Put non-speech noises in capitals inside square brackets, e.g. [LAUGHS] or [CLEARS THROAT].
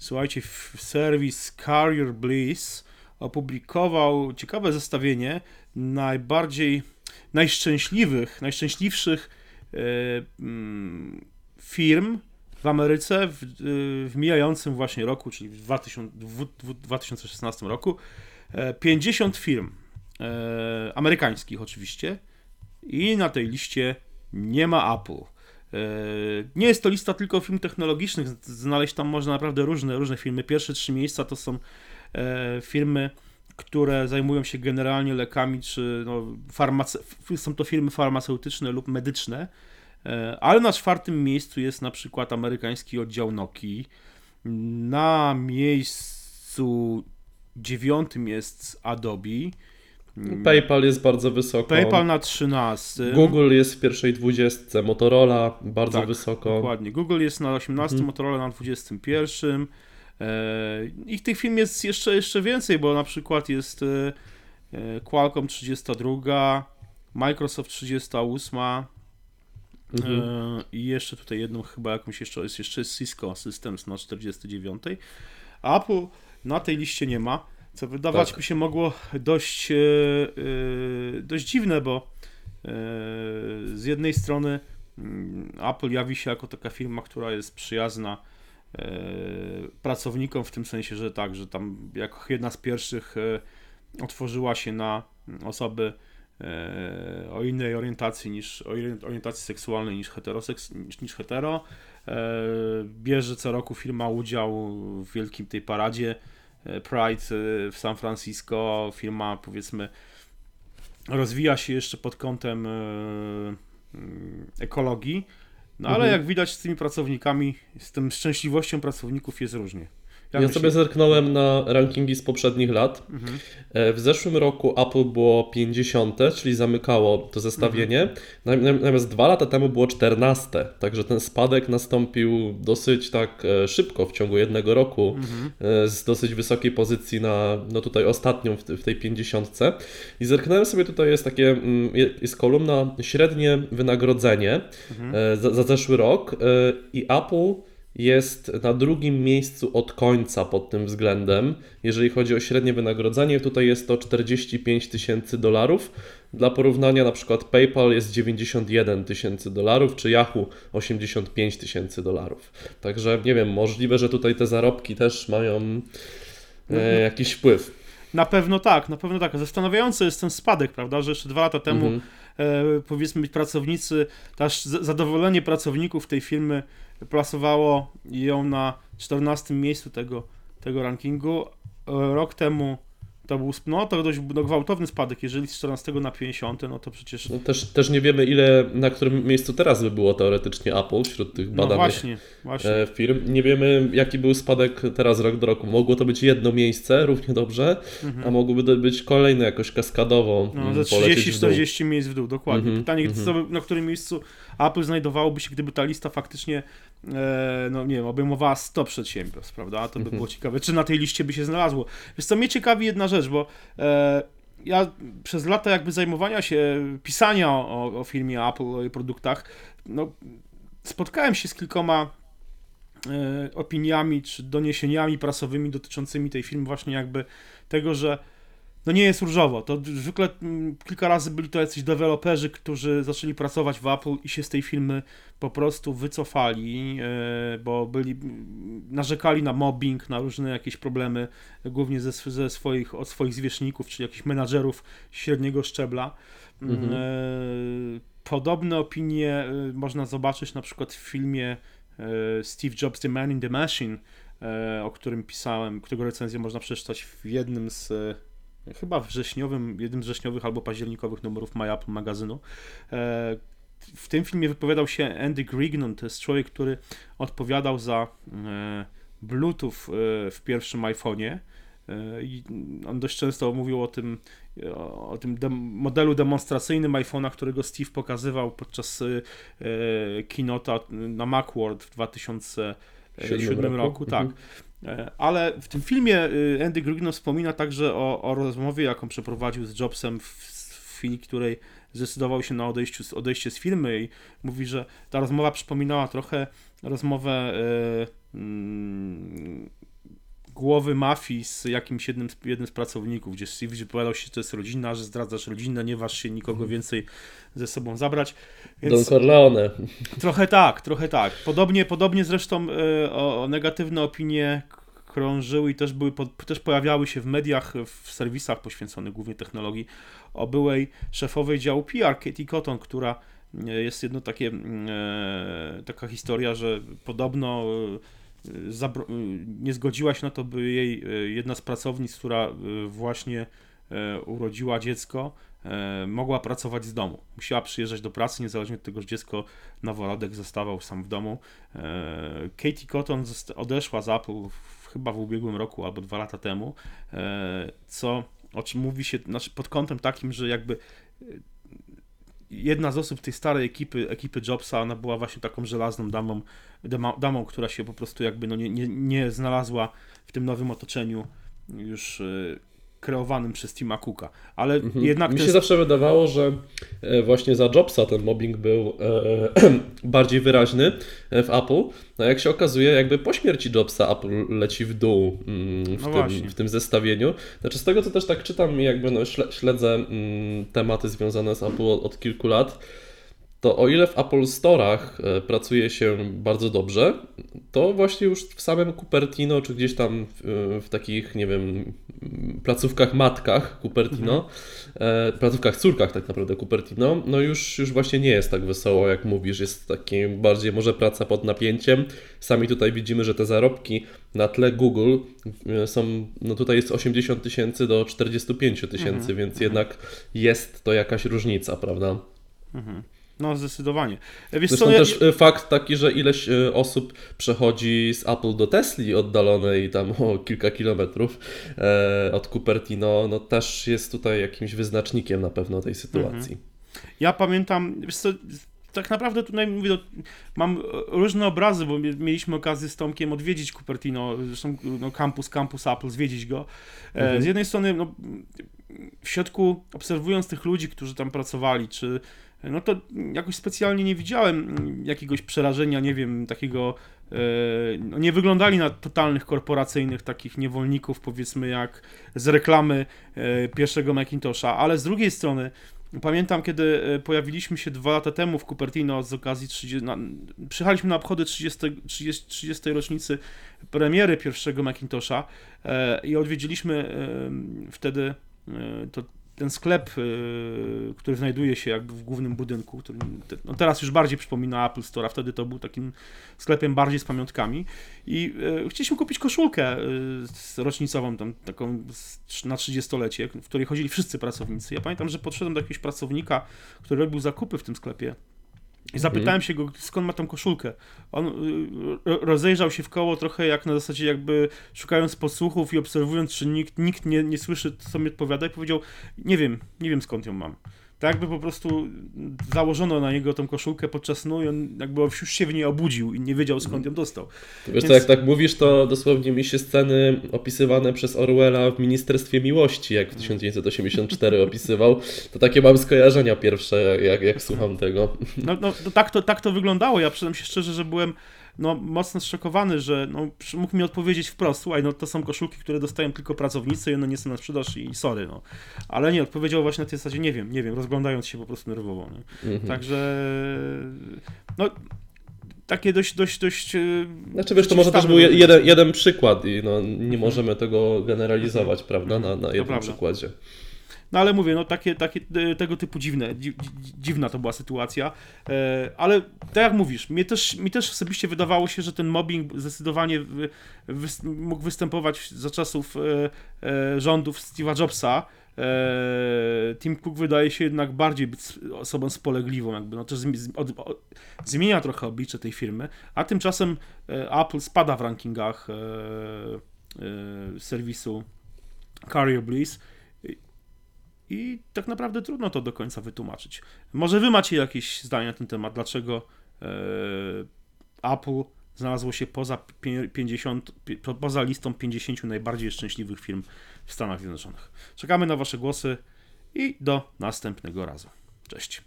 słuchajcie, serwis Carrier Bliss opublikował ciekawe zestawienie najbardziej najszczęśliwych, najszczęśliwszych e, mm, firm w Ameryce w, w mijającym właśnie roku, czyli w 2000, 2016 roku. 50 e, firm e, amerykańskich oczywiście i na tej liście nie ma Apple. Nie jest to lista tylko firm technologicznych, znaleźć tam można naprawdę różne, różne firmy. Pierwsze trzy miejsca to są firmy które zajmują się generalnie lekami, czy no, farmace- są to firmy farmaceutyczne lub medyczne, e, ale na czwartym miejscu jest na przykład amerykański oddział Nokii. Na miejscu dziewiątym jest Adobe. PayPal jest bardzo wysoko. PayPal na 13. Google jest w pierwszej dwudziestce, Motorola bardzo tak, wysoko. Dokładnie. Google jest na 18, mhm. Motorola na 21. E, ich tych film jest jeszcze, jeszcze więcej, bo na przykład jest e, e, Qualcomm 32, Microsoft 38 mhm. i jeszcze tutaj jedną chyba jakąś jeszcze jest jeszcze Cisco Systems na 49. Apple na tej liście nie ma, co wydawać tak. by się mogło dość, dość dziwne, bo z jednej strony mm, Apple jawi się jako taka firma, która jest przyjazna E, pracownikom w tym sensie, że tak, że tam jako jedna z pierwszych e, otworzyła się na osoby e, o innej orientacji niż orientacji seksualnej niż, heteroseks, niż, niż hetero. Bierze co roku firma udział w wielkim tej paradzie Pride w San Francisco. Firma powiedzmy rozwija się jeszcze pod kątem ekologii no ale mhm. jak widać z tymi pracownikami, z tym szczęśliwością pracowników jest różnie. Ja, ja sobie zerknąłem na rankingi z poprzednich lat. Mhm. E, w zeszłym roku Apple było 50, czyli zamykało to zestawienie. Mhm. Natomiast dwa lata temu było 14, także ten spadek nastąpił dosyć tak e, szybko, w ciągu jednego roku, mhm. E, z dosyć wysokiej pozycji na, no tutaj ostatnią w, tej 50. I zerknąłem sobie, tutaj jest takie, mm, jest kolumna średnie wynagrodzenie mhm. za, za zeszły rok i Apple jest na drugim miejscu od końca pod tym względem. Jeżeli chodzi o średnie wynagrodzenie, tutaj jest to 45 tysięcy dolarów. Dla porównania na przykład PayPal jest 91 tysięcy dolarów, czy Yahoo 85 tysięcy dolarów. Także nie wiem, możliwe, że tutaj te zarobki też mają e, jakiś wpływ. Na pewno tak, na pewno tak. Zastanawiający jest ten spadek, prawda, że jeszcze dwa lata temu mhm. e, powiedzmy pracownicy, też zadowolenie pracowników tej firmy plasowało ją na 14 miejscu tego, tego rankingu. E, rok temu to był no, to dość no, gwałtowny spadek. Jeżeli z 14 na 50, no to przecież. No też, też nie wiemy, ile na którym miejscu teraz by było teoretycznie Apple wśród tych no badanych no właśnie, właśnie. E, firm. Nie wiemy, jaki był spadek teraz rok do roku. Mogło to być jedno miejsce równie dobrze, mhm. a mogłoby to być kolejne jakoś kaskadowo. No, ze 30-40 miejsc w dół, dokładnie. Mhm. Pytanie, mhm. na którym miejscu Apple znajdowałoby się, gdyby ta lista faktycznie, no nie wiem, obejmowała 100 przedsiębiorstw, prawda? To by mhm. było ciekawe. Czy na tej liście by się znalazło? Wiesz co, mnie ciekawi jedna rzecz, bo e, ja przez lata jakby zajmowania się, pisania o, o filmie Apple, o jej produktach, no, spotkałem się z kilkoma e, opiniami czy doniesieniami prasowymi dotyczącymi tej filmu właśnie jakby tego, że no nie jest różowo. To zwykle mm, kilka razy byli to jacyś deweloperzy, którzy zaczęli pracować w Apple i się z tej firmy po prostu wycofali, e, bo byli, mm, narzekali na mobbing, na różne jakieś problemy, głównie ze, ze swoich, od swoich zwierzchników, czy jakichś menadżerów średniego szczebla. Mhm. E, podobne opinie e, można zobaczyć na przykład w filmie Steve Jobs The Man in the Machine, o którym pisałem, którego recenzję można przeczytać w jednym z chyba wrześniowym, jednym z wrześniowych albo październikowych numerów My Apple magazynu. E, w tym filmie wypowiadał się Andy Grignon, to jest człowiek, który odpowiadał za e, Bluetooth e, w pierwszym iPhone'ie. I on dość często mówił o tym, o tym dem modelu demonstracyjnym iPhone'a, którego Steve pokazywał podczas keynote'a na Macworld w 2007 roku. roku. Tak. Mhm. E, ale w tym filmie y, Andy Grigno wspomina także o, o rozmowie, jaką przeprowadził z Jobsem w, w chwili, której zdecydował się na odejściu, odejście z firmy i mówi, że ta rozmowa przypominała trochę rozmowę y, mm, głowy mafii z jakimś jednym, z- jednym z pracowników, gdzie Steve wypowiadał się, że to jest rodzina, że zdradzasz rodzinę, nie waż się nikogo więcej ze sobą zabrać. Don Więc Corleone. trochę tak, trochę tak. Podobnie, podobnie zresztą e, o, o negatywne opinie krążyły i też, były, też pojawiały się w mediach, w serwisach poświęconych głównie technologii, o byłej szefowej działu PR, Katie Cotton, która e, jest jedno takie, mm, e, taka historia, że podobno nie zgodziła się na to, by jej e, jedna z pracownic, która e, właśnie e, urodziła dziecko, mogła pracować z domu. Musiała przyjeżdżać do pracy, niezależnie od tego, że dziecko noworodek zostawał sam w domu. Katie Cotton odeszła z Apple chyba w ubiegłym roku albo dwa lata temu, co o czym mówi się znaczy pod kątem takim, że jakby jedna z osób tej starej ekipy, ekipy Jobsa, ona była właśnie taką żelazną damą, damą, która się po prostu jakby no nie, nie, nie znalazła w tym nowym otoczeniu już e, kreowanym przez Tima Cooka. Ale Mhm. jednak Mi się zawsze wydawało, że e, właśnie za Jobsa ten mobbing był e, [CLEARS THROAT] bardziej wyraźny e, w Apple. No jak się okazuje, jakby po śmierci Jobsa Apple leci w dół mm, w, No tym, w tym zestawieniu. Znaczy z tego, co też tak czytam i jakby no, śle- śledzę mm, tematy związane z Apple od kilku lat, to o ile w Apple Store'ach e, pracuje się bardzo dobrze, to właśnie już w samym Cupertino, czy gdzieś tam w, w takich, nie wiem, placówkach matkach Cupertino, e, placówkach córkach tak naprawdę Cupertino, no już, już właśnie nie jest tak wesoło, jak mówisz, jest taki bardziej może praca pod napięciem. Sami tutaj widzimy, że te zarobki na tle Google e, są, no tutaj jest 80 tysięcy do 45 tysięcy, więc jednak jest to jakaś różnica, prawda? No, zdecydowanie. Wiesz Zresztą co, ja, też e, fakt taki, że ileś e, osób przechodzi z Apple do Tesli oddalonej tam o kilka kilometrów e, od Cupertino, no też jest tutaj jakimś wyznacznikiem na pewno tej sytuacji. ja pamiętam, wiesz co, tak naprawdę tutaj mówię, no, mam różne obrazy, bo mie- mieliśmy okazję z Tomkiem odwiedzić Cupertino, zresztą no, campus, campus Apple, zwiedzić go. E, Z jednej strony, no, w środku, obserwując tych ludzi, którzy tam pracowali, czy no to jakoś specjalnie nie widziałem jakiegoś przerażenia, nie wiem, takiego. e, No nie wyglądali na totalnych korporacyjnych takich niewolników, powiedzmy, jak z reklamy e, pierwszego Macintosha, ale z drugiej strony. Pamiętam, kiedy e, pojawiliśmy się dwa lata temu w Cupertino z okazji 30, na, przyjechaliśmy na obchody 30, 30, 30 rocznicy premiery pierwszego Macintosha e, i odwiedziliśmy e, wtedy e, to, ten sklep, e, który znajduje się jakby w głównym budynku, który no teraz już bardziej przypomina Apple Store, a wtedy to był takim sklepem bardziej z pamiątkami i e, chcieliśmy kupić koszulkę z rocznicową, tam, taką na 30-lecie, w której chodzili wszyscy pracownicy. Ja pamiętam, że podszedłem do jakiegoś pracownika, który robił zakupy w tym sklepie i zapytałem się go, skąd ma tą koszulkę. On y, ro- rozejrzał się w koło trochę jak na zasadzie jakby szukając podsłuchów i obserwując, czy nikt, nikt nie, nie słyszy, co mi odpowiada i powiedział, nie wiem, nie wiem skąd ją mam. Tak jakby po prostu założono na niego tą koszulkę podczas snu i on jakby już się w niej obudził i nie wiedział skąd ją dostał. Wiesz Więc- co, jak tak mówisz, to dosłownie mi się sceny opisywane przez Orwella w Ministerstwie Miłości, jak w 1984 [LAUGHS] opisywał, to takie mam skojarzenia pierwsze, jak, jak słucham tego. No, no to tak, to, tak to wyglądało. Ja przyznam się szczerze, że byłem no, mocno zszokowany, że no, mógł mi odpowiedzieć wprost, słuchaj, no to są koszulki, które dostają tylko pracownicy i one nie są na sprzedaż i sorry, no. Ale nie, odpowiedział właśnie na tej zasadzie, nie wiem, nie wiem, rozglądając się po prostu nerwowo? Mhm. Także, no, takie dość, dość, dość... e, Znaczy wiesz, to może też był jeden, jeden przykład i no, nie możemy tego generalizować, prawda, na, na jednym prawda. przykładzie. No ale mówię, no takie, takie e, tego typu dziwne, dzi, dzi, dziwna to była sytuacja, e, ale tak jak mówisz, mnie też, mi też osobiście wydawało się, że ten mobbing zdecydowanie wy, wys, mógł występować za czasów e, e, rządów Steve'a Jobsa. Tim Cook wydaje się jednak bardziej być osobą spolegliwą, jakby no też zmienia trochę oblicze tej firmy, a tymczasem Apple spada w rankingach serwisu Carrier Bliss i tak naprawdę trudno to do końca wytłumaczyć. Może wy macie jakieś zdania na ten temat, dlaczego e, Apple znalazło się poza, pie- 50, pi- po- poza listą 50 najbardziej szczęśliwych firm w Stanach Zjednoczonych. Czekamy na wasze głosy i do następnego razu. Cześć.